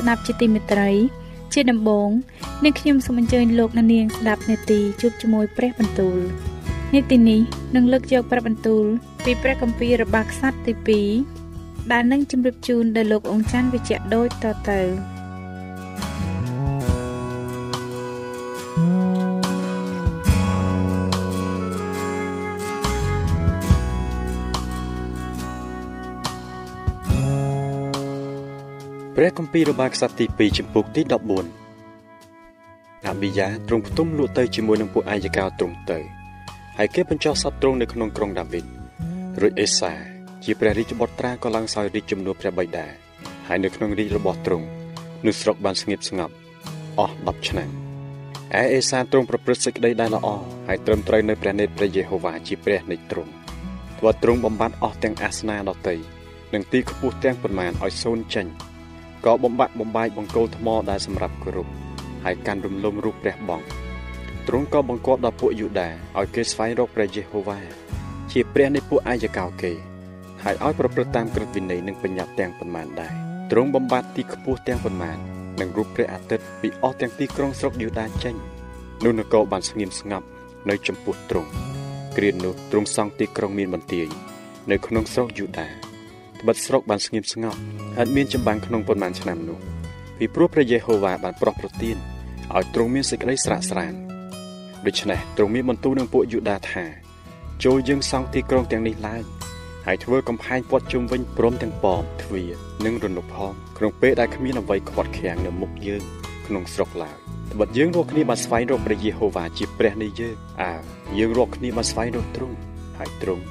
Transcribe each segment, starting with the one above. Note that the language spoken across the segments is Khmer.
ស់លោកអ្នកស្ដាប់ជាទីមេត្រី ជាដំបូងនាងខ្ញុំសូមអញ្ជើញលោកអ្នកនាងស្ដាប់នេតិជួបជាមួយព្រះបន្ទូលនេតិនេះនឹងលើកយកព្រះបន្ទូល ពីព្រះគម្ពីររបស់ខ្សត្រទី2ដែលនឹងជម្រាបជូនដល់លោកអង្គច័ន្ទវិជ្ជៈដូចតទៅ ព្រះគម្ពីររបស់ខ្សត្រទី2ចំពុកទី14អាប៊ីយ៉ាទ្រង់ផ្ទុំលក់ទៅជាមួយនឹងពួកអាយកោទ្រង់ទៅហើយគេបញ្ចុះសពទ្រង់នៅក្នុងក្រុងដាវីតរួចអេសាជាព្រះរាជបុត្រាក៏ឡើងសោយរាជជំនួសព្រះបិតាហើយនៅក្នុងរាជរបស់ទ្រង់នោះស្រុកបានស្ងៀមស្ងប់អស់10ឆ្នាំឯអេសាទ្រង់ប្រព្រឹត្តសេចក្តីដែលល្អហើយត្រឹមត្រូវនៅព្រះនេត្រព្រះយេហូវ៉ាជាព្រះនៃទ្រង់ព្រោះទ្រង់បំបត្តិអស់ទាំងអាសនាដតីនិងទីខ្ពស់ទាំងប៉ុន្មានឲ្យសូន្យចេញ ក៏បំបាក់បំបាយបង្គោលថ្មដែលសម្រាប់គោរពហើយកាន់រំលំរូបព្រះបងទ្រង់ក៏បង្គាប់ដល់ពួកយូដាឲ្យគេស្វែងរកព្រះយេហូវ៉ាជាព្រះនៃពួកអាយកោគេហើយឲ្យប្រព្រឹត្តតាមក្រឹតវិន័យនិងបញ្ញត្តិទាំងប៉ុន្មានដែរទ្រង់បំបត្តិទីខ្ពស់ទាំងប៉ុន្មាននិងរូបព្រះអាទិត្យពីអស់ទាំងទីក្រុងស្រុកយូដាចេញនោះនគរបានស្ងៀមស្ងាត់នៅចំពោះទ្រង់គ្រានោះទ្រង់សង់ទីក្រុងមានបន្ទាយនៅក្នុងស្រុកយូដា ត្បិតស្រុកបានស្ងៀមស្ងាត់ហើយមានចម្បាំងក្នុងប៉ុន្មានឆ្នាំនោះពីព្រោះព្រះយេហូវ៉ាបានប្រោះប្រទានឲ្យទ្រង់មានសេចក្តីស្រាក់ស្រានដូច្នេះទ្រង់មានបន្ទូលនឹងពួកយូដាថាចូលយើងសង់ទីក្រុងទាំងនេះឡើងហើយធ្វើកំផែងព័ទ្ធជុំវិញព្រមទាំងប៉មទ្វារនិងរនុកផងក្នុងពេលដែលគ្មានអ្វីខ្វាត់ខាំងនៅមុខយើងក្នុងស្រុកឡើយត្បិតយើងរកគ្នាបានស្វែងរកព្រះយេហូវ៉ាជាព្រះនៃយើងអើយើងរកគ្នាបានស្វែងរកទ្រង់ហើយទ្រង់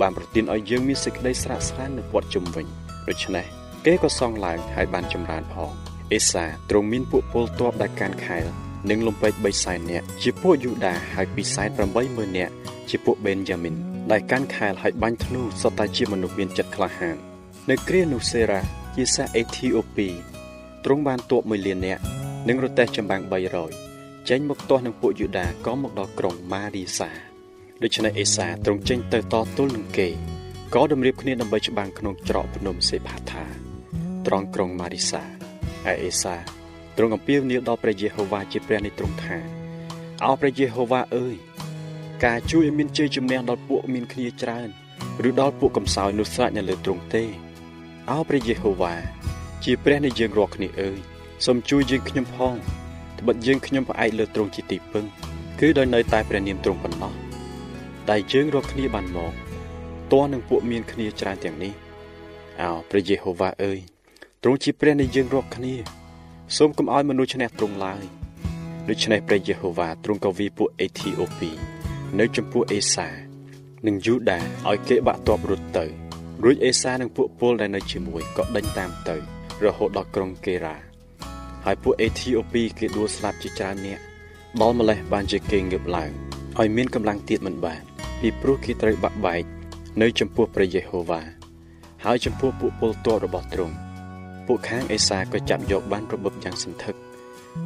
បានប្រទានឲ្យយើងមានសេចក្តីស្រស់ស្រាននៅព័ទ្ធជុំវិញដូច្នេះគេក៏សង់ឡើងហើយបានចម្រើនផងអេសាទ្រង់មានពួកពលទ័ពដែលកាន់ខែលនិងលំពេច3សែននាក់ជាពួកយូដាហើយពីសែន80000នាក់ជាពួកបេនយ៉ាមីនដែលកាន់ខែលហើយបាញ់ធ្នូសុទ្ធតែជាមនុស្សមានចិត្តក្លាហាននៅគ្រានោះសេរ៉ាជាសាសអេធីអូពីទ្រង់បានទ័ព1លាននាក់និងរទេះចម្បាំង300ចេញមកទាស់នឹងពួកយូដាក៏មកដល់ក្រុងម៉ារីសា ដូច្នេះអេសាទ្រង់ចេញទៅតទល់នឹងគេក៏តម្រៀបគ្នាដើម្បីច្បាំងក្នុងច្រកភ្នំសេផាថាត្រង់ក្រុងម៉ារីសាឯអេសាទ្រង់អំពាវនាវដល់ព្រះយេហូវ៉ាជាព្រះនៃទ្រង់ថាអោព្រះយេហូវ៉ាអើយការជួយឲ្យមានជ័យជំនះដល់ពួកមានគ្នាច្រើនឬដល់ពួកកំសោយនោះស្រេចនៅលើទ្រង់ទេអោព្រះយេហូវ៉ាជាព្រះនៃយើងរាល់គ្នាអើយសូមជួយយើងខ្ញុំផងត្បិតយើងខ្ញុំផ្អែកលើទ្រង់ជាទីពឹងគឺដោយនៅតែព្រះនាមទ្រង់ប៉ុណ្ណោះ ដែលយើងរាល់គ្នាបានមកតើនឹងពួកមានគ្នាច្រើនទាំងនេះអោព្រះយេហូវ៉ាអើយទ្រង់ជាព្រះនៃយើងរាល់គ្នាសូមកុំឲ្យមនុស្សឈ្នះទ្រង់ឡើយដូច្នេះព្រះយេហូវ៉ាទ្រង់ក៏វាពួកអេធីអូពីនៅចំពោះអេសា និងយូដាឲ្យគេបាក់ទ័ពរត់ទៅរួចអេសានិងពួកពលដែលនៅជាមួយក៏ដេញតាមទៅរហូតដល់ក្រុងកេរ៉ាហើយពួកអេធីអូពីគេដួលស្លាប់ជាច្រើននាក់ដល់ម្លេះបានជាគេងើបឡើងឲ្យមានកម្លាំងទៀតមិនបាន ពីព្រោះគេត្រូវបាក់បែកនៅចំពោះព្រះយេហូវ៉ាហើយចំពោះពួកពលទ័ពរបស់ទ្រង់ពួកខាងអេសាក៏ចាប់យកបានរបបយ៉ាងសន្ធឹក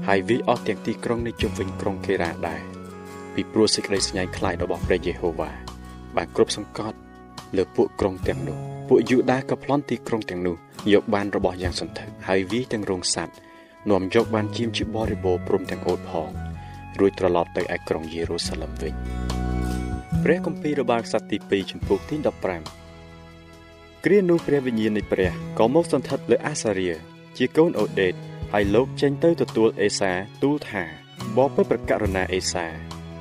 ហើយវាអស់ទាំងទីក្រុងនៃជុំវិញក្រុងកេរ៉ាដែរពីព្រោះសេចក្តីស្ញាញ់ខ្លាចរបស់ព្រះយេហូវ៉ាបានគ្រប់សង្កត់លើពួកក្រុងទាំងនោះពួកយូដាក៏ប្លន់ទីក្រុងទាំងនោះយកបានរបស់យ៉ាងសន្ធឹកហើយវាយទាំងរោងសัตว์នាំយកបានជាមជាបរិបូរព្រមទាំងអូតផងរួចត្រឡប់ទៅឯក្រុងយេរូសាឡឹមវិញ ព្រះគម្ពីររបស់ខ្សត្រទី2ចំពោះទី15គ្រានោះព្រះវិញ្ញាណនៃព្រះក៏មកសន្ធិដ្ឋលើអាសារៀជាកូនអូដេតហើយលោកចេញទៅទទួលអេសាទូលថាបបិទ្ធប្រកាសរណាអេសា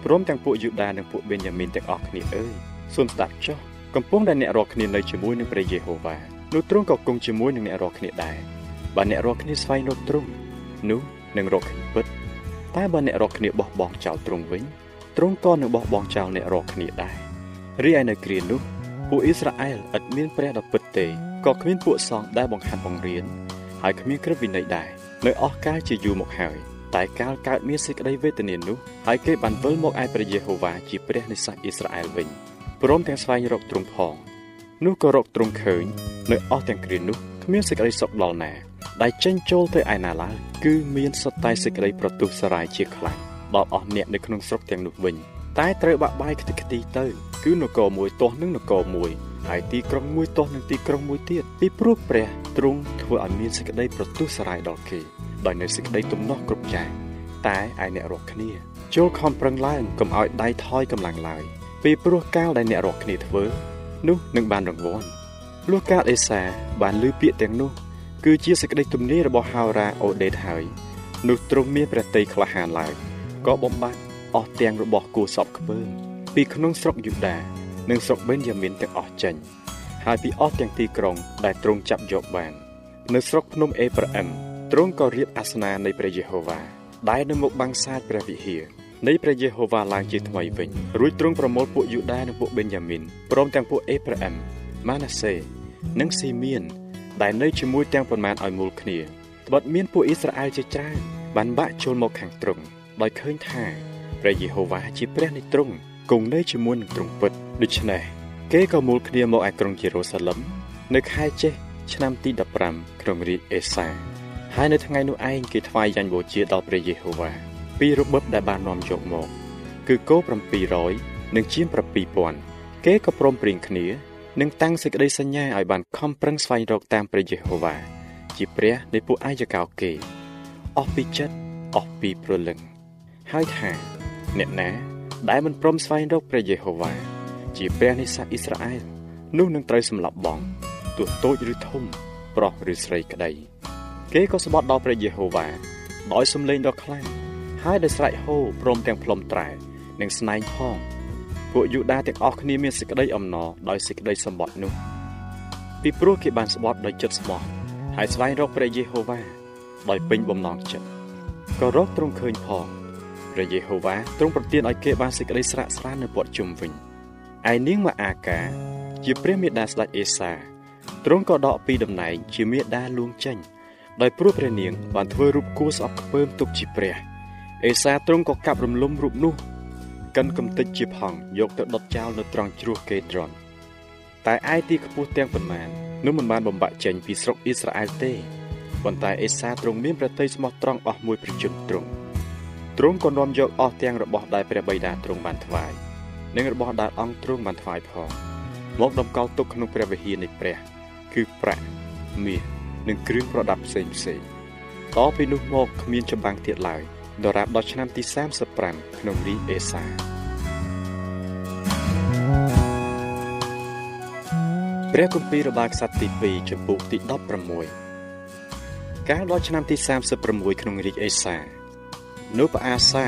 ព្រមទាំងពួកយូដានិងពួកបេនយ៉ាមីនទាំងអស់គ្នាអើយសូមស្ដាប់ចុះកំពុងតែអ្នករាល់គ្នានៅជាមួយនឹងព្រះយេហូវ៉ានោះទ្រង់ក៏គង់ជាមួយនឹងអ្នករាល់គ្នាដែរបើអ្នករាល់គ្នាស្វែងរកទ្រង់នោះនឹងរកឃើញពិតតែបើអ្នករាល់គ្នាបោះបង់ចោលទ្រង់វិញ ទ្រង់ក៏នឹងបោះបង់ចោលអ្នករាល់គ្នាដែររីឯនៅគ្រានោះពួកអ៊ីស្រាអែលឥតមានព្រះដ៏ពិតទេក៏គ្មានពួកសង្ឃដែលបង្ហាត់បង្រៀនហើយគ្មានក្រឹតវិន័យដែរនៅអស់កាលជាយូរមកហើយតែកាលកើតមានសេចក្តីវេទនានោះហើយគេបានវិលមកឯព្រះយេហូវ៉ាជាព្រះនៃសាសអ៊ីស្រាអែលវិញព្រមទាំងស្វែងរកទ្រង់ផងនោះក៏រកទ្រង់ឃើញនៅអស់ទាំងគ្រានោះគ្មានសេចក្តីសុខដល់ណាដែលចេញចូលទៅឯណាឡើយគឺមានសត្វតែសេចក្តីប្រទុះសរាយជាខ្លាំង ដល់អស់អ្នកនៅក្នុងស្រុកទាំងនោះវិញតែត្រូវបាក់បាយខ្ទេចខ្ទីទៅ គឺនគរមួយទាស់នឹងនគរមួយហើយទីក្រុងមួយទាស់នឹងទីក្រុងមួយទៀតពីព្រោះព្រះទ្រង់ធ្វើឲ្យមានសេចក្តីប្រទុះសរាយដល់គេដោយនៅសេចក្តីទំនាស់គ្រប់យ៉ាងតែឯអ្នករស់គ្នាចូលខំប្រឹងឡើងកុំឲ្យដៃថយកម្លាំងឡើយពីព្រោះកាលដែលអ្នករស់គ្នាធ្វើ នោះនឹងបានរង្វាន់លុះកាលអេសាបានលើពាក្យទាំងនោះ គឺជាសេចក្តីទំនាយរបស់ហោរ៉ាអូដេតហើយនោះទ្រង់មានព្រះតីក្លាហានឡើង ក៏បំបត្តិអស់ទាំងរបស់គូសពខ្ពើមពីក្នុងស្រុកយូដានិងស្រុកបេនយ៉ាមីនទាំងអស់ចេញហើយពីអស់ទាំងទីក្រុងដែលទ្រង់ចាប់យកបាន នៅស្រុកភ្នំអេប្រាអឹមទ្រង់ក៏រៀបអាសនៈនៃព្រះយេហូវ៉ាដែលនៅមុខបាំងសាចព្រះវិហារនៃព្រះយេហូវ៉ាឡើងជាថ្មីវិញរួចទ្រង់ប្រមូលពួកយូដានិងពួកបេនយ៉ាមីនព្រមទាំងពួកអេប្រាអឹមម៉ាណាសេនិងស៊ីមៀនដែលនៅជាមួយទាំងប៉ុន្មានឲ្យមូលគ្នាត្បិតមានពួកអ៊ីស្រាអែលជាច្រើនបានបាក់ចូលមកខាងទ្រង់ ដោយឃើញថាព្រះយេហូវ៉ាជាព្រះនៃទ្រង់គង់នៅជាមួយនឹងទ្រង់ពិតដូច្នេះគេក៏មូលគ្នាមកឯក្រុងយេរូសាឡឹមនៅខែចេះឆ្នាំទី15ក្នុងរាជអេសាហើយនៅថ្ងៃនោះឯងគេថ្វាយយ៉ាញ់បូជាដល់ព្រះយេហូវ៉ាពីរបបដែលបាននាំយកមកគឺគោ700និងជាង7000គេក៏ព្រមព្រៀងគ្នានឹងតាំងសេចក្តីសញ្ញាឲ្យបានខំប្រឹងស្វែងរកតាមព្រះយេហូវ៉ាជាព្រះនៃពួកអាយកោគេអស់ពីចិត្តអស់ពីព្រលឹង ហើយថាអ្នកណា ដែលមិនព្រមស្វែងរកព្រះយេហូវ៉ាជាព្រះនៃសាសអ៊ីស្រាអែលនោះនឹងត្រូវសម្លាប់បងទោះតូចឬធំ ប្រុសឬស្រីក្តី គេក៏ស្បត់ដល់ព្រះយេហូវ៉ាដោយសំឡេងដ៏ខ្លាំងហើយដោយស្រែកហូព្រមទាំងផ្លុំត្រែនិងស្នែងផងពួកយូដាទាំងអស់គ្នាមានសេចក្តីអំណរដោយសេចក្តីសម្បត្តិនោះ ពីព្រោះគេបានស្បត់ដោយចិត្តស្មោះហើយស្វែងរកព្រះយេហូវ៉ាដោយពេញបំណងចិត្តក៏រកទ្រង់ឃើញផង ព្រះយេហូវ៉ាទ្រង់ប្រទានឲ្យគេបានសេចក្តីស្រាក់ស្រាននៅព័ទ្ធជុំវិញឯនាងម៉ាអាកាជាព្រះមេដាស្ដេចអេសាទ្រង់ក៏ដកពីតំណែងជាមេដាលួងចេញដោយព្រោះព្រះនាងបានធ្វើរូបគួរស្អប់ខ្ពើមទុកជាព្រះអេសាទ្រង់ក៏កាប់រំលំរូបនោះកិនកំទេចជាផង់យកទៅដុតចោលនៅត្រង់ជ្រោះកេដ្រុនតែឯទីខ្ពស់ទាំងប៉ុន្មាននោះមិនបានបំបាក់ចេញពីស្រុកអ៊ីស្រាអែលទេប៉ុន្តែអេសាទ្រង់មានប្រតិយស្មោះត្រង់អស់មួយប្រជុំទ្រង់ ទ្រង់ក៏នាំយកអស់ទាំងរបស់ដែលព្រះបិតាទ្រង់បានថ្វាយនិងរបស់ដែលអង្គទ្រង់បានថ្វាយផងមកតម្កល់ទុកក្នុងព្រះវិហារនៃព្រះ គឺប្រាក់មាសនិងគ្រឿងប្រដាប់ផ្សេងផ្សេងតពីនោះមកគ្មានចម្បាំងទៀតឡើយដរាបដល់ឆ្នាំទី35ក្នុងរាជអេសាព្រះគម្ពីររបស់ក្សត្រទី2ចំពុកទី16កាលដល់ឆ្នាំទី36ក្នុងរាជអេសា នោះព្រះអាសា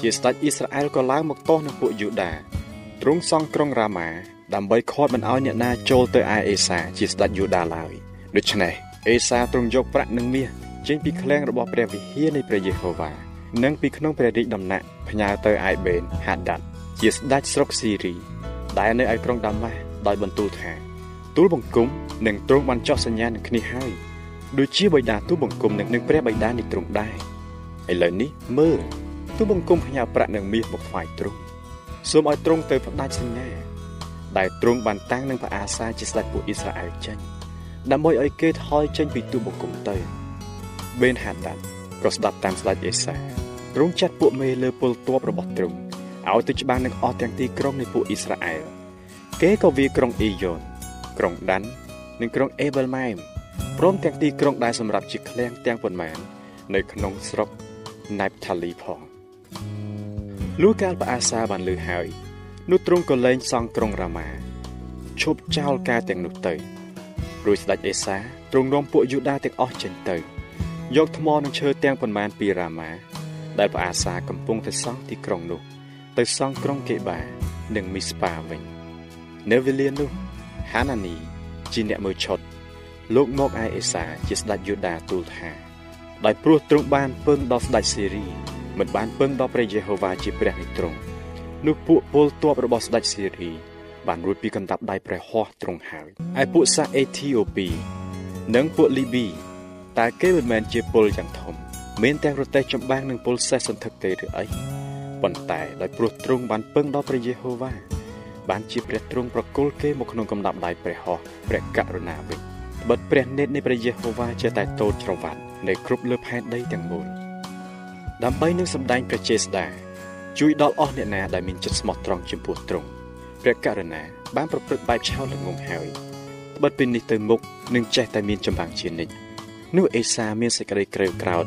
ជាស្ដេចអ៊ីស្រាអែលក៏ឡើងមកទាស់នឹងពួកយូដាទ្រង់សង់ក្រុងរ៉ាម៉ាដើម្បីខាត់មិនឲ្យអ្នកណាចូលទៅឯអេសាជាស្ដេចយូដាឡើយដូច្នេះអេសាទ្រង់យកប្រាក់និងមាសចេញពីឃ្លាំងរបស់ព្រះវិហារនៃព្រះយេហូវ៉ានិងពីក្នុងព្រះរាជដំណាក់ផ្ញើទៅឯបេនហាដាត់ជាស្ដេចស្រុកស៊ីរី ដែលនៅឯក្រុងដាម៉ាស់ដោយបន្ទូលថាទូលបង្គំនឹងទ្រង់បានចោះសញ្ញានឹងគ្នាហើយដូចជាបិតាទូលបង្គំនឹងព្រះបិតានៃទ្រង់ដែរ ឥឡូវនេះមើលទូលបង្គំផ្ញើប្រាក់និងមាសមកថ្វាយទ្រង់សូមឲ្យទ្រង់ទៅផ្ដាច់សញ្ញាដែលទ្រង់បានតាំងនឹងព្រះអាសាជាស្ដេចពួកអ៊ីស្រាអែលចេញដើម្បីឲ្យគេថយចេញពីទូលបង្គំទៅបេនហាដាត់ក៏ស្ដាប់តាមស្ដេចអេសាទ្រង់ចាត់ពួកមេលើពលទ័ពរបស់ទ្រង់ឲ្យទៅច្បាំងនឹងអស់ទាំងទីក្រុងនៃពួកអ៊ីស្រាអែលគេក៏វាក្រុងអ៊ីយ៉ូនក្រុងដាន់និងក្រុងអេប៊ែលម៉ែមព្រមទាំងទីក្រុងដែលសម្រាប់ជាឃ្លាំងទាំងប៉ុន្មាននៅក្នុងស្រុក ណៃបថាលីផងលុះកាលព្រះអាសាបានលើហើយនោះទ្រង់ក៏លែងសង់ក្រុងរ៉ាម៉ាឈប់ចោលការទាំងនោះទៅរួចស្ដេចអេសាទ្រង់នាំពួកយូដាទាំងអស់ចេញទៅ យកថ្មនិងឈើទាំងប៉ុន្មានពីរ៉ាម៉ាដែលព្រះអាសាកំពុងតែសង់ទីក្រុងនោះ ទៅសង់ក្រុងកេបានិងមីស្ប៉ាវិញនៅវេលានោះហានានី ជាអ្នកមើលឆុតលោកមកឯអេសាជាស្ដេចយូដាទូលថា ដោយព្រោះទ្រង់បានពឹងដល់ស្ដេចសេរីមិនបានពឹងដល់ព្រះយេហូវ៉ាជាព្រះនៃទ្រង់នោះពួកពលទ័ពរបស់ស្ដេចសេរីបានរួចពីកណ្ដាប់ដៃព្រះហស្ថទ្រង់ហើយឯពួកសាសអេធីអូពីនិងពួកលីប៊ីតើគេមិនមែនជាពលយ៉ាងធំមានទាំងរទេះចម្បាំងនិងពលសេះសន្ធឹកទេឬអីប៉ុន្តែដោយព្រោះទ្រង់បានពឹងដល់ព្រះយេហូវ៉ាបានជាព្រះទ្រង់ប្រគល់គេមកក្នុងកំដាប់ដៃព្រះហស្ថព្រះករុណាវិញបិទព្រះនេតនៃព្រះយេហូវ៉ាជាតែតូចច្រវាត់ នៅគ្រប់លើផែនដីទាំងមូលដើម្បីនឹងសម្ដែងព្រះចេស្តាជួយដល់អស់អ្នកណាដែលមានចិត្តស្មោះត្រង់ចំពោះទ្រង់ព្រះករុណាបានប្រព្រឹត្តបែបឆោតល្ងងហើយបិទពីនេះទៅមុខនឹងចេះតែមានចម្បាំងជានិច្ចនោះអេសាមានសេចក្តីក្រេវក្រោធ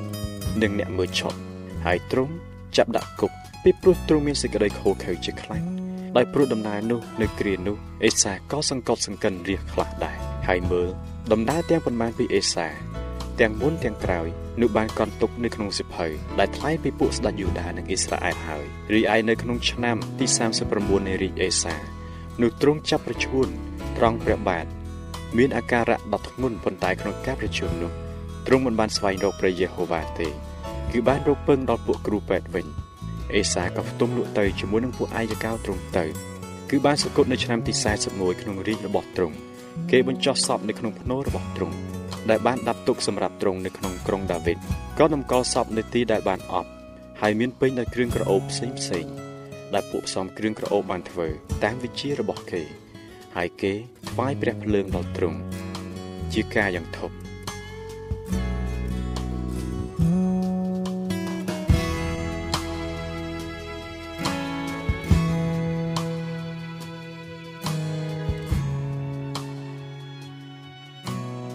នឹងអ្នកមើលឆក់ហើយទ្រង់ចាប់ដាក់គុកពីព្រោះទ្រង់មានសេចក្តីខូខើជាខ្លាំងដោយព្រោះដំណើរនោះនៅគ្រានោះអេសាក៏សង្កត់សង្កិនរះខ្លះដែរហើយមើលដំណើរទាំងប៉ុន្មានពីអេសា ទាំងមុនទាំងក្រោយនោះបានកន់ទុកនៅក្នុងសិភៅដែលថ្លែងពីពួកស្ដេចយូដានិងអ៊ីស្រាអែលហើយរីឯនៅក្នុងឆ្នាំទី39នៃរាជអេសានោះទ្រង់ចាប់ប្រឈួនត្រង់ព្រះបាទមានអាការៈដ៏ធ្ងន់ប៉ុន្តែក្នុងការប្រជុំនោះទ្រង់មិនបានស្វែងរកព្រះយេហូវ៉ាទេគឺបានរកពឹងដល់ពួកគ្រូពេទ្យវិញអេសាក៏ផ្ទុំលក់ទៅជាមួយនឹងពួកអាយកោទ្រង់ទៅគឺបានសគត់នៅឆ្នាំទី41ក្នុងរាជរបស់ទ្រង់គេបញ្ចុះសពនៅក្នុងភ្នូររបស់ទ្រង់ ដែលបានដាក់ទុកសម្រាប់ទ្រង់នៅក្នុងក្រុងដាវីតក៏តម្កល់សពនៅទីដែលបានអប់ហើយមានពេញដោយគ្រឿងក្រអូបផ្សេងផ្សេងដែលពួកផ្សំគ្រឿងក្រអូបបានធ្វើ តាមវិជារបស់គេ ហើយគេថ្វាយព្រះភ្លើងដល់ទ្រង់ជាការយ៉ាងធំ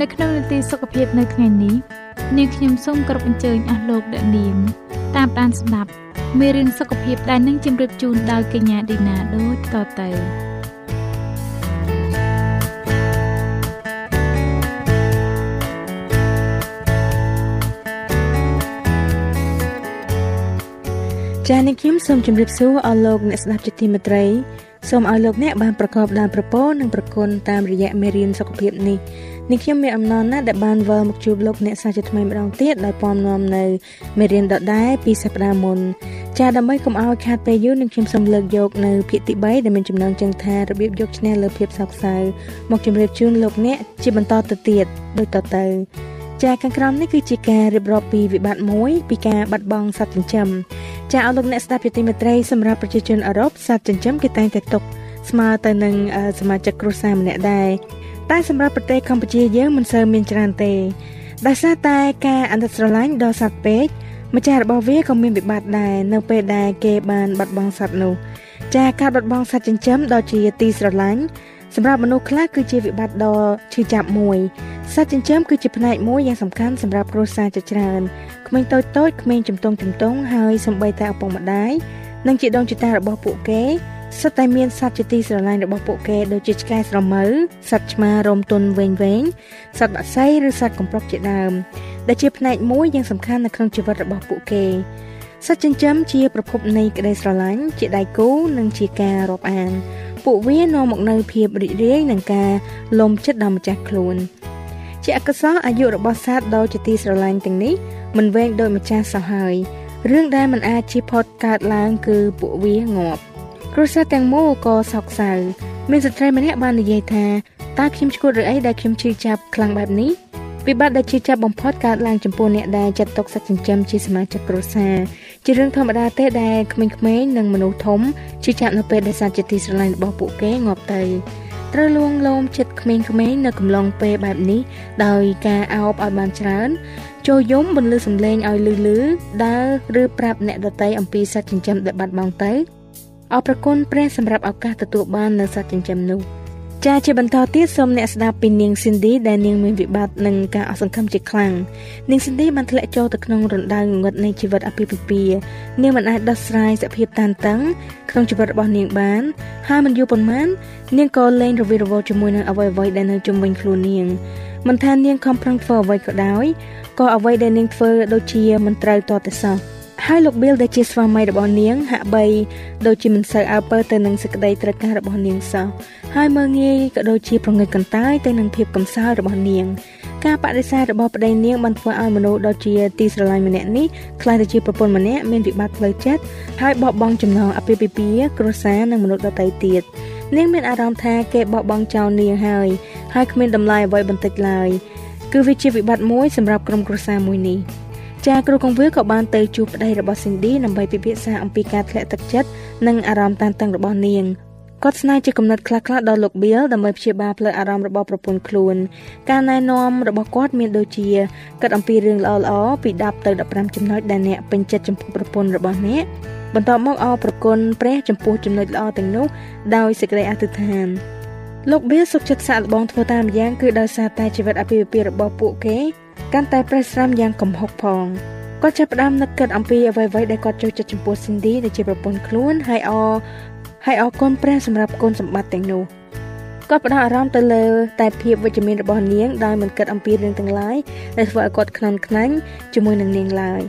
នៅក្នុងនីតិសុខភាពនៅថ្ងៃនេះនាងខ្ញុំសូមគោរពអញ្ជើញអស់លោកអ្នកនាងតាមដានស្ដាប់មេរៀនសុខភាពដែលនឹងជម្រាបជូនដោយកញ្ញាឌីណាដូចតទៅចា៎នាងខ្ញុំសូមជម្រាបសួរអស់លោកអ្នកស្ដាប់ជាទីមេត្រី សូមឲ្យលោកអ្នកបានប្រកបដោយប្រពរនិងប្រគុណតាមរយៈមេរៀនសុខភាពនេះនេះខ្ញុំមានអំណរណាស់ដែលបានវិលមកជួបលោកអ្នកសាជាថ្មីម្ដងទៀតដោយពំនាំនៅមេរៀនដដែលពីសប្ដាហ៍មុនចាដើម្បីកុំឲ្យខាតពេលយូរនឹងខ្ញុំសូមលើកយកនៅភាគទី3ដែលមានចំណងជើងថារបៀបយកឈ្នះលើភាពសោកសៅមកជម្រាបជូនលោកអ្នកជាបន្តទៅទៀតដូចតទៅ ចាខាងក្រោមនេះគឺជាការរៀបរាប់ពីវិបត្តិមួយពីការបាត់បង់សត្វចិញ្ចឹមចាអស់លោកអ្នកស្ដាប់ជាទីមេត្រីសម្រាប់ប្រជាជនអឺរ៉ុបសត្វចិញ្ចឹមគេតែងតែຕົកស្មើទៅនឹងសមាជិកគ្រួសារម្នាក់ដែរតែសម្រាប់ប្រទេសកម្ពុជាយើងមិនសូវមានច្រើនទេដោយសារតែការអន្តរស្រឡាញ់ដល់សត្វពេកម្ចាស់របស់វាក៏មានវិបត្តិដែរនៅពេលដែលគេបានបាត់បង់សត្វនោះចាការបាត់បង់សត្វចិញ្ចឹមដ៏ជាទីស្រឡាញ់ សម្រាប់មនុស្សខ្លះគឺជាវិបត្តិដ៏ឈឺចាប់មួយសត្វចិញ្ចឹមគឺជាផ្នែកមួយយ៉ាងសំខាន់សម្រាប់គ្រួសារជាច្រើនក្មេងតូចតូចក្មេងជំទង់ជំទង់ហើយសំបីតែឪពុកម្ដាយនិងជីដូនជីតារបស់ពួកគេសុទ្ធតែមានសត្វជាទីស្រឡាញ់របស់ពួកគេដូចជាឆ្កែស្រមៅសត្វឆ្មារមទន់វែងវែងសត្វបក្សីឬសត្វកំប្រុកជាដើមដែលជាផ្នែកមួយយ៉ាងសំខាន់នៅក្នុងជីវិតរបស់ពួកគេសត្វចិញ្ចឹមជាប្រភពនៃក្តីស្រឡាញ់ជាដៃគូនិងជាការរាប់អាន ពួកវានាំមកនូវភាពរីករាយនិងការលំចិត្តដល់ម្ចាស់ខ្លួន ជាអកុសលអាយុរបស់សត្វដ៏ជាទីស្រឡាញ់ទាំងនេះមិនវែងដោយម្ចាស់សោះហើយរឿងដែលមិនអាចជៀសផុតកើតឡើងគឺពួកវាងាប់គ្រួសារទាំងមូលក៏សោកសៅមានស្ត្រីម្នាក់បាននិយាយថាតើខ្ញុំឈួតឬអីដែលខ្ញុំឈឺចាប់ខ្លាំងបែបនេះ វិបត្តិដែលជាចាប់បំផុតកើតឡើងចំពោះអ្នកដែលចាត់ទុកសត្វចិញ្ចឹមជាសមាជិកគ្រួសារជារឿងធម្មតាទេដែលក្មេងៗនិងមនុស្សធំជាចាប់នៅពេលដែលសត្វជាទីស្រឡាញ់របស់ពួកគេងាប់ទៅត្រូវលួងលោមចិត្តក្មេងៗនៅកំឡុងពេលបែបនេះដោយការអោបឲ្យបានច្រើនចូលយំបន្លឺសំឡេងឲ្យលឺលឺដើរឬប្រាប់អ្នកដតីអំពីសត្វចិញ្ចឹមដែលបាត់បង់ទៅអរប្រគុណព្រះសម្រាប់ឱកាសទទួលបាននៅសត្វចិញ្ចឹមនោះ ចាជាបន្តទៀតសូមអ្នកស្ដាប់ពីនាង Cindy ដែលនាងមានវិបត្តិនិងការអសង្ឃឹមជាខ្លាំងនាង Cindy បានធ្លាក់ចូលទៅក្នុងរណ្ដៅងងឹតនៃជីវិតអាពាហ៍ពិពាហ៍នាងមិនអាចដោះស្រាយសភាពតានតឹងក្នុងជីវិតរបស់នាងបានហើយមិនយូរប៉ុន្មាននាងក៏លែងរវីរវល់ជាមួយនឹងអ្វីៗដែលនៅជុំវិញខ្លួននាងមិនថានាងខំប្រឹងធ្វើអ្វីក៏ដោយក៏អ្វីដែលនាងធ្វើដូចជាមិនត្រូវតតែសោះ ហើយលោក Bill ដែលជាស្វាមីរបស់នាងហាក់បីដូចជាមិនសូវអើពើទៅនឹងសេចក្តីត្រូវការរបស់នាងសោះហើយមើងងាយក៏ដូចជាប្រងើយកន្តើយទៅនឹងភាពកំសោយរបស់នាងការបដិសេធរបស់ប្តីនាងបានធ្វើឲ្យមនុស្សដ៏ជាទីស្រឡាញ់ម្នាក់នេះខ្លាចទៅជាប្រពន្ធម្នាក់មានវិបត្តិផ្លូវចិត្តហើយបោះបង់ចំណងអាពាហ៍ពិពាហ៍គ្រួសារនិងមនុស្សដទៃទៀតនាងមានអារម្មណ៍ថាគេបោះបង់ចោលនាងហើយហើយគ្មានតម្លៃអ្វីបន្តិចឡើយគឺវាជាវិបត្តិមួយសម្រាប់ក្រុមគ្រួសារមួយនេះ ចាគ្រូកងវាក៏បានទៅជួបប្តីរបស់ Cindy ដើម្បីពិភាក្សាអំពីការធ្លាក់ទឹកចិត្តនិងអារម្មណ៍តានតឹងរបស់នាងគាត់ស្នើជាគំនិតខ្លះៗដល់លោក Bill ដើម្បីព្យាបាលផ្លូវអារម្មណ៍របស់ប្រពន្ធខ្លួន ការណែនាំរបស់គាត់មានដូចជាគិតអំពីរឿងល្អៗពី10ទៅ15ចំណុចដែលអ្នកពេញចិត្តចំពោះប្រពន្ធរបស់អ្នកបន្ទាប់មកអរប្រគុណព្រះចំពោះចំណុចល្អទាំងនោះដោយសេចក្តីអធិដ្ឋានលោក Bill សុខចិត្តសាកល្បងធ្វើតាមយ៉ាងគឺដោយសារតែជីវិតអាពាហ៍ពិពាហ៍របស់ពួកគេ កាន់តែប្រេះស្រាំយ៉ាងកំហុកផងគាត់ចាប់ផ្ដើមនឹកគិតអំពីអ្វីៗដែលគាត់ចូលចិត្តចំពោះ Cindy ដែលជាប្រពន្ធខ្លួនហើយអហើយអរគុណព្រះសម្រាប់គុណសម្បត្តិទាំងនោះ គាត់ផ្ដោតអារម្មណ៍ទៅលើតែភាពវិជ្ជមានរបស់នាងដោយមិនគិតអំពីរឿងទាំងឡាយដែលធ្វើឲ្យគាត់ខ្នន់ខ្នាញ់ជាមួយនឹងនាងឡើយ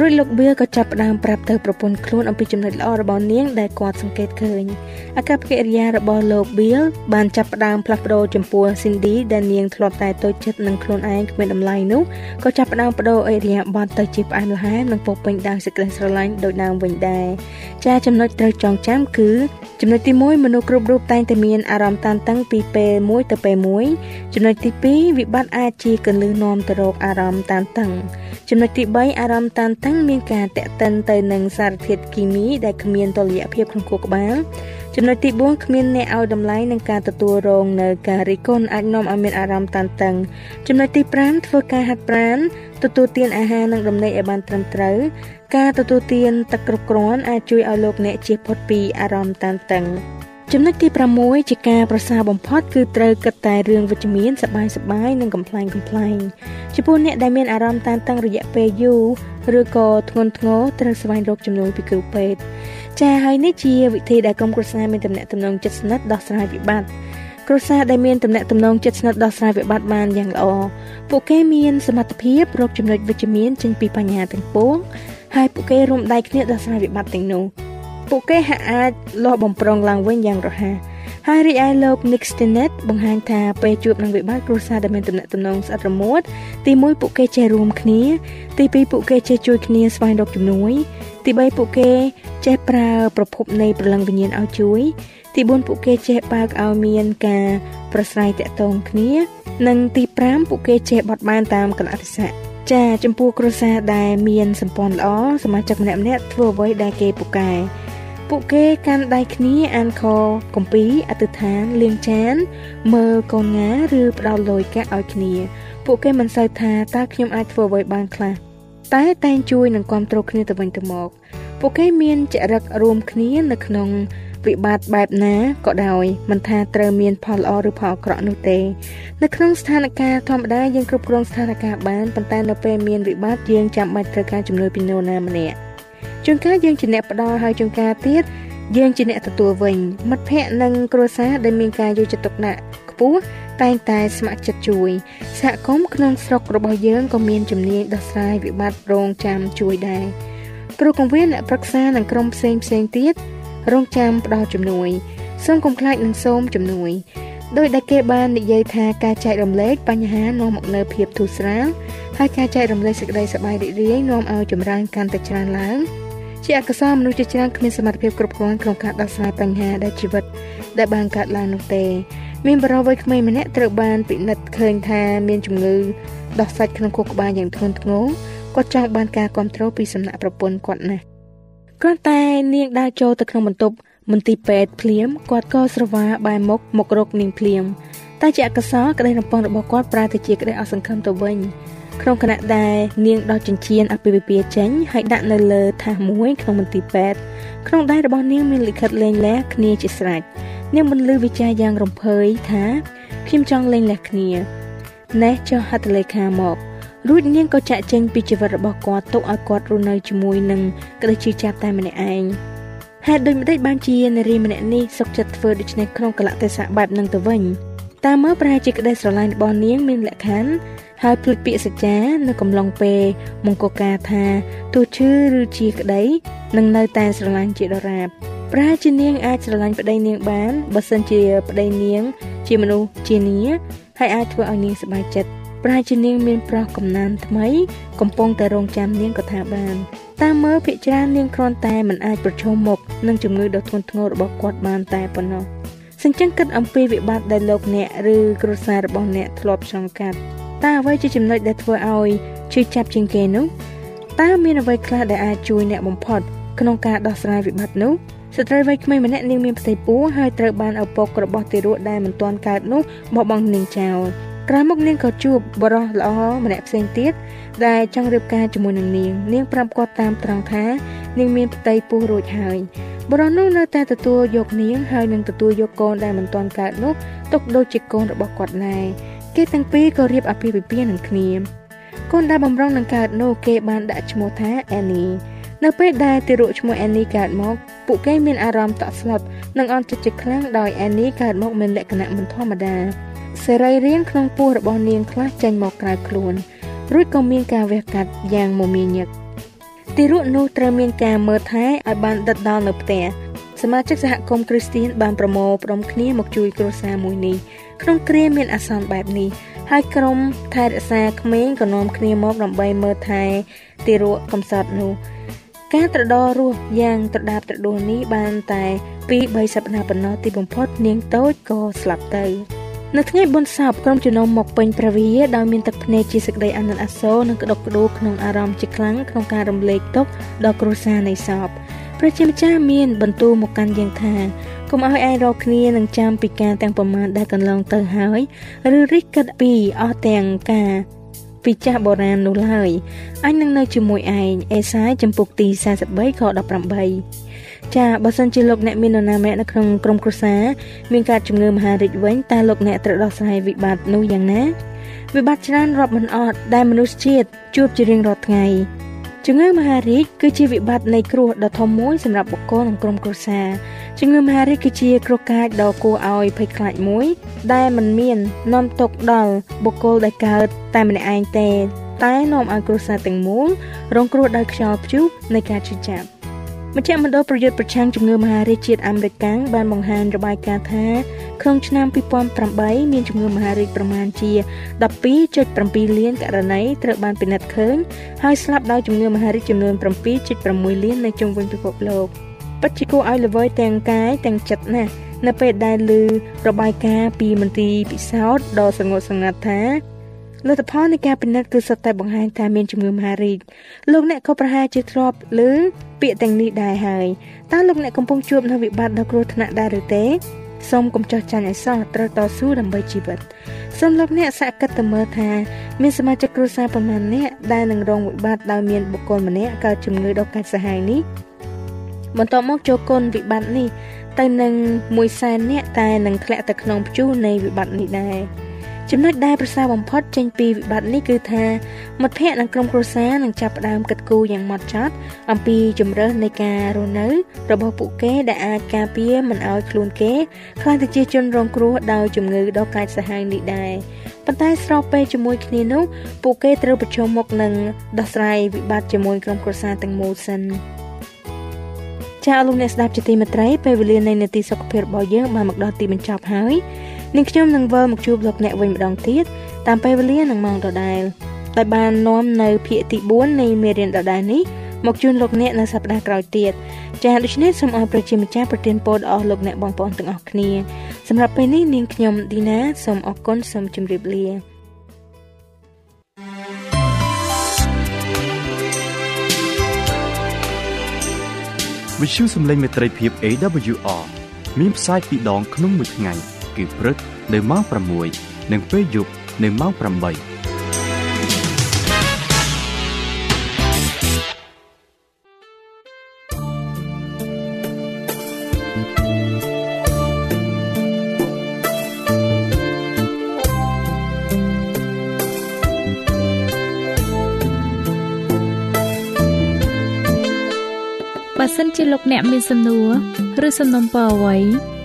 រួចលោកបៀក៏ចាប់ផ្ដើមប្រាប់ទៅប្រពន្ធខ្លួនអំពីចំណុចល្អរបស់នាងដែលគាត់សង្កេតឃើញអាកប្បកិរិយារបស់លោកបៀបានចាប់ផ្ដើមផ្លាស់ប្ដូរចំពោះ Cindy ដែលនាងធ្លាប់តែតូចចិត្តនឹងខ្លួនឯងគ្មានតម្លៃនោះក៏ចាប់ផ្ដើមបដូរអិរិយាបថទៅជាផ្អែមល្ហែមនិងពោពេញដោយសេចក្តីស្រឡាញ់ដូចដើមវិញដែរចាចំណុចត្រូវចងចាំគឺចំណុចទី1មនុស្សគ្រប់រូបតែងតែមានអារម្មណ៍តានតឹងពីពេលមួយទៅពេលមួយចំណុចទី2វិបត្តិអាចជាកលឹះនាំទៅរកអារម្មណ៍តានតឹងចំណុចទី3អារម្មណ៍តានតឹងមានការតេតិនទៅនឹងសារធាតុគីមីដែលគ្មានតុល្យភាពក្នុងខួរក្បាលចំណុចទី4គ្មានអ្នកឲ្យតម្លៃនឹងការទទួលរងនៅការរិះគន់អាចនាំឲ្យមានអារម្មណ៍តានតឹងចំណុចទី5ធ្វើការហាត់ប្រាណទទួលទានអាហារនិងដំណេកឲ្យបានត្រឹមត្រូវការទទួលទានទឹកគ្រប់គ្រាន់អាចជួយឲ្យលោកអ្នកជៀសផុតពីអារម្មណ៍តានតឹង ចំណុចទី6ជាការប្រសើរបំផុតគឺត្រូវគិតតែរឿងវិជ្ជមានសបាយសបាយនិងកំ pl ែងកំ pl ែងចំពោះអ្នកដែលមានអារម្មណ៍តានតឹងរយៈពេលយូរឬក៏ធ្ងន់ធ្ងរត្រូវស្វែងរកជំនួយពីគ្រូពេទ្យចា៎ហើយនេះជាវិធីដែលក្រុមគ្រួសារមានទំនាក់ទំនងជិតស្និទ្ធដោះស្រាយវិបត្តិគ្រួសារដែលមានទំនាក់ទំនងជិតស្និទ្ធដោះស្រាយវិបត្តិបានយ៉ាងល្អពួកគេមានសមត្ថភាពរកចំណុចវិជ្ជមានចេញពីបញ្ហាទាំងពួងហើយពួកគេរួមដៃគ្នាដោះស្រាយវិបត្តិទាំងនោះ ពួកគេហាក់អាចលាស់បំប្រងឡើងវិញយ៉ាងរហ័សហើយរីឯលោក Nick Stinnett បង្ហាញថាពេលជួបនឹងវិបត្តិគ្រួសារដែលមានទំនាក់ទំនងស្អិតរមួតទី1ពួកគេចេះរួមគ្នា ទី2ពួកគេចេះជួយគ្នាស្វែងរកជំនួយ ទី3ពួកគេចេះប្រើប្រភពនៃព្រលឹងវិញ្ញាណឲ្យជួយ ទី4ពួកគេចេះបើកឲ្យមានការប្រស្រ័យតាក់ទងគ្នា និងទី5ពួកគេចេះបត់បែនតាមកលៈទេសៈចាចំពោះគ្រួសារដែលមានសម្ព័ន្ធល្អសមាជិកម្នាក់ៗធ្វើអ្វីដែលគេពូកែ ពួកគេកាន់ដៃគ្នាអានខកំពីអតិថានលាងចាន មើលកូនងាឬផ្ដោតលុយកាក់ឲ្យគ្នា ពួកគេមិនសូវថាតើខ្ញុំអាចធ្វើអ្វីបានខ្លះតែតែងជួយនិងគ្រប់គ្រងគ្នាទៅវិញទៅមក ពួកគេមានចរិតរួមគ្នានៅក្នុងវិបត្តិបែបណាក៏ដោយមិនថាត្រូវមានផលល្អឬផលអាក្រក់នោះទេ នៅក្នុងស្ថានភាពធម្មតាយើងគ្រប់គ្រងស្ថានភាពបានប៉ុន្តែនៅពេលមានវិបត្តិយើងចាំបាច់ត្រូវការជំនួយពីនរណាម្នាក់ ជួនកាលយើងជាអ្នកផ្ដល់ហើយជួនកាលទៀតយើងជាអ្នកទទួលវិញមិត្តភ័ក្តិនិងគ្រួសារដែលមានការយកចិត្តទុកដាក់ខ្ពស់តែងតែស្ម័គ្រចិត្តជួយសហគមន៍ក្នុងស្រុករបស់យើងក៏មានជំនាញដោះស្រាយវិបត្តិរងចាំជួយដែរគ្រូកងវិនអ្នកប្រឹក្សានិងក្រុមផ្សេងផ្សេងទៀតរងចាំផ្ដល់ជំនួយសូមកុំខ្លាចនឹងសូមជំនួយដោយដែលគេបាននិយាយថាការចែករំលែកបញ្ហានាំមកនូវភាពធូរស្រាលហើយការចែករំលែកសេចក្តីសប្បាយរីករាយនាំឲ្យចម្រើនកាន់តែច្រើនឡើង ជាអកុសលមនុស្សជាច្រើនគ្មានសមត្ថភាពគ្រប់គ្រាន់ក្នុងការដោះស្រាយបញ្ហាដែលជីវិតដែលបានកើតឡើងនោះទេ មានបរិវ័យក្មេងម្នាក់ត្រូវបានពិនិត្យឃើញថាមានជំងឺដោះសាច់ក្នុងខួរក្បាលយ៉ាងធ្ងន់ធ្ងរគាត់ចង់បានការគ្រប់គ្រងពីសំណាក់ប្រពន្ធគាត់ណាស់គ្រាន់តែនាងដើរចូលទៅក្នុងបន្ទប់មន្ទីរពេទ្យភ្លាមគាត់ក៏ស្រវាបែរមុខមករកនាងភ្លាមតែជាអកុសលក្តីរំពឹងរបស់គាត់ប្រែទៅជាក្តីអសង្ឃឹមទៅវិញ ក្នុងគណៈដែលនាងដោះចិញ្ចៀនអភិវិពាចេញហើយដាក់នៅលើថាសមួយក្នុងមន្ទីរពេទ្យក្នុងដៃរបស់នាងមានលិខិតលេងលះគ្នាជាស្រេចនាងបន្លឺវិចារយ៉ាងរំភើយថាខ្ញុំចង់លេងលះគ្នាណេះចុះហត្ថលេខាមករួចនាងក៏ចាក់ចេញពីជីវិតរបស់គាត់ទុកឲ្យគាត់រស់នៅជាមួយនឹងក្តីជឿចាប់តែម្នាក់ឯងហេតុដូចម្តេចបានជានារីម្នាក់នេះសុខចិត្តធ្វើដូច្នេះក្នុងកលៈទេសៈបែបនឹងទៅវិញតាមមើលប្រហែលជាក្តីស្រឡាញ់របស់នាងមានលក្ខខណ្ឌ ហើយភ្លេចពាក្យសច្ចានៅកំឡុងពេលមង្គលការថាទោះឈឺឬជាក្តីនឹងនៅតែស្រឡាញ់ជាដរាបប្រហែលជានាងអាចស្រឡាញ់ប្តីនាងបានបើសិនជាប្តីនាង ជាមនុស្សជានីហើយអាចធ្វើឲ្យនាងសប្បាយចិត្តប្រហែលជានាងមានប្រុសកំណានថ្មី កំពុងតែរងចាំនាងក៏ថាបានតាមមើលភិកច្រើននាងគ្រាន់តែមិនអាចប្រឈមមុខនឹងជំងឺដ៏ធ្ងន់ធ្ងររបស់គាត់បានតែប៉ុណ្ណោះសញ្ចឹងគិតអំពីវិបត្តិដែលលោកអ្នកឬគ្រួសាររបស់អ្នកធ្លាប់ឆ្លងកាត់ តើអ្វីជាចំណុចដែលធ្វើឲ្យជឿចាប់ជាងគេនោះតើមានអ្វីខ្លះដែលអាចជួយអ្នកបំផុតក្នុងការដោះស្រាយវិបត្តិនោះស្ត្រីវ័យក្មេងម្នាក់នាងមានផ្ទៃពោះហើយត្រូវបានឪពុករបស់ទារកដែលមិនទាន់កើតនោះបោះបង់នាងចោលក្រោយមកនាងក៏ជួបបរិសល្អម្នាក់ផ្សេងទៀតដែលចង់រៀបការជាមួយនឹងនាងនាងប្រាប់គាត់តាមត្រង់ថានាងមានផ្ទៃពោះរួចហើយបរិសនោះនៅតែទទួលយកនាងហើយនឹងទទួលយកកូនដែលមិនទាន់កើតនោះទុកដូចជាកូនរបស់គាត់ដែរ គេទាំងពីរក៏រៀបអាពាហ៍ពិពាហ៍នឹងគ្នាកូនដែលបំរុងនឹងកើតនោះគេបានដាក់ឈ្មោះថាអេនីនៅពេលដែលទារកឈ្មោះអេនីកើតមកពួកគេមានអារម្មណ៍តក់ស្លុតនិងអន់ចិត្តជាខ្លាំងដោយអេនីកើតមកមានលក្ខណៈមិនធម្មតាសេរីរាង្គក្នុងពោះរបស់នាងខ្លះចេញមកក្រៅខ្លួនរួចក៏មានការវះកាត់យ៉ាងមមាញឹកទារកនោះត្រូវមានការមើលថែឲ្យបានដិតដល់នៅផ្ទះសមាជិកសហគមន៍គ្រីស្ទៀនបានប្រមូលផ្ដុំគ្នាមកជួយគ្រួសារមួយនេះ ក្នុងគ្រាមានអាសន្នបែបនេះហើយក្រុមថែរក្សាក្មេងក៏នាំគ្នាមកដើម្បីមើលថែទារកកំសត់នោះការត្រដររស់យ៉ាងត្រដាបត្រដួលនេះបានតែ2 3សប្តាហ៍ប៉ុណ្ណោះទីបំផុតនាងតូចក៏ស្លាប់ទៅនៅថ្ងៃបុណ្យសពក្រុមជំនុំមកពេញព្រះវិហារដោយមានទឹកភ្នែកជាសេចក្តីអាណិតអាសូរនិងក្តុកក្តួលក្នុងអារម្មណ៍ជាខ្លាំងក្នុងការរំលែកទុក្ខដល់គ្រួសារនៃសពប្រជាម្ចាស់មានបន្ទូលមកកាន់យ៉ាងថាកុំ ឲ្យឯងរកគ្នានឹងចាំពីការទាំងប្រមាណដែលកន្លងទៅហើយឬរិះគិតពីអស់ទាំងការពីចាស់បុរាណនោះឡើយអញនឹងនៅជាមួយឯងអេសាយចំពុកទី43ខ18ចាបើសិនជាលោកអ្នកមាននរណាម្នាក់នៅក្នុងក្រុមគ្រួសារមានការជំងឺមហារីកវិញតើលោកអ្នកត្រូវដោះស្រាយវិបត្តិនោះយ៉ាងណាវិបត្តិច្រើនរាប់មិនអស់ដែលមនុស្សជាតិជួបជារៀងរាល់ថ្ងៃ ជំងឺមហារីកគឺជាវិបត្តិនៃគ្រោះដ៏ធំមួយសម្រាប់បុគ្គលនិងក្រុមគ្រួសារជំងឺមហារីកគឺជាគ្រោះកាចដ៏គួរឲ្យភ័យខ្លាចមួយ ដែលមិនមាននាំទុកដល់បុគ្គលដែលកើតតែម្នាក់ឯងទេ តែនាំឲ្យគ្រួសារទាំងមូលរងគ្រោះដោយខ្យល់ព្យុះនៃការឈឺចាប់ មជ្ឈមណ្ឌលប្រយុទ្ធប្រឆាំងជំងឺមហារីកជាតិអាមេរិកបានបង្ហាញរបាយការណ៍ថាក្នុងឆ្នាំ2008មានជំងឺមហារីកប្រមាណជា12.7លានករណីត្រូវបានពិនិត្យឃើញហើយស្លាប់ដោយជំងឺមហារីកចំនួន7.6លាននៅជុំវិញពិភពលោកពិតជាគួរឲ្យល្វើយទាំងកាយទាំងចិត្តណាស់នៅពេលដែលឮរបាយការណ៍ពីមន្ទីរពិសោធន៍ដ៏ស្ងួតស្ងាត់ថា លទ្ធផលនៃការពិនិត្យគឺសុទ្ធតែបង្ហាញថាមានជំងឺមហារីកលោកអ្នកក៏ប្រហែលជាធ្លាប់ឮពាក្យទាំងនេះដែរហើយតើលោកអ្នកកំពុងជួបនៅវិបត្តិដ៏គ្រោះថ្នាក់ដែរឬទេសូមកុំចោះចាញ់ឲ្យសោះត្រូវតស៊ូដើម្បីជីវិតសូមលោកអ្នកសាកគិតទៅមើលថាមានសមាជិកគ្រួសារប្រមាណអ្នកដែលនឹងរងវិបត្តិដោយមានបុគ្គលម្នាក់កើតជំងឺដ៏កាចសាហាវនេះបន្ទាប់មកចូលគុណវិបត្តិនេះទៅនឹង1សែនអ្នកតែនឹងធ្លាក់ទៅក្នុងព្យុះនៃវិបត្តិនេះដែរ ចំណុចដែលប្រសើរបំផុតចេញពីវិបត្តិនេះគឺថាមិត្តភ័ក្តិនិងក្រុមគ្រួសារនឹងចាប់ផ្ដើមគិតគូរយ៉ាងម៉ត់ចត់អំពីជំរើសនៃការរស់នៅរបស់ពួកគេដែលអាចការពារមិនឲ្យខ្លួនគេខ្លាចទៅជាជនរងគ្រោះដោយជំងឺដ៏កាចសាហាវនេះដែរប៉ុន្តែស្របពេលជាមួយគ្នានោះពួកគេត្រូវប្រឈមមុខនឹងដោះស្រាយវិបត្តិជាមួយក្រុមគ្រួសារទាំងមូលសិនចាលោកអ្នកស្ដាប់ជាទីមេត្រីពេលវេលានៃនីតិសុខភាពរបស់យើងបានមកដល់ទីបញ្ចប់ហើយ នាងខ្ញុំនឹងវិលមកជួបលោកអ្នកវិញម្ដងទៀតតាមពេលវេលានឹងម៉ោងដដែលដោយបាននាំនៅភាគទី4នៃមេរៀនដដែលនេះមកជូនលោកអ្នកនៅសប្ដាហ៍ក្រោយទៀតចា៎ដូច្នេះសូមអរប្រជាម្ចាស់ប្រទានពរដល់អស់លោកអ្នកបងប្អូនទាំងអស់គ្នាសម្រាប់ពេលនេះនាងខ្ញុំឌីណាសូមអរគុណសូមជម្រាបលាវិទ្យុសំឡេងមេត្រីភាព AWR មានផ្សាយពីរដងក្នុងមួយថ្ងៃ គឺព្រឹកនៅម៉ោង6និងពេលយប់នៅម៉ោង8បើសិនជាលោកអ្នកមានសំណួរឬសំណុំពរអ្វី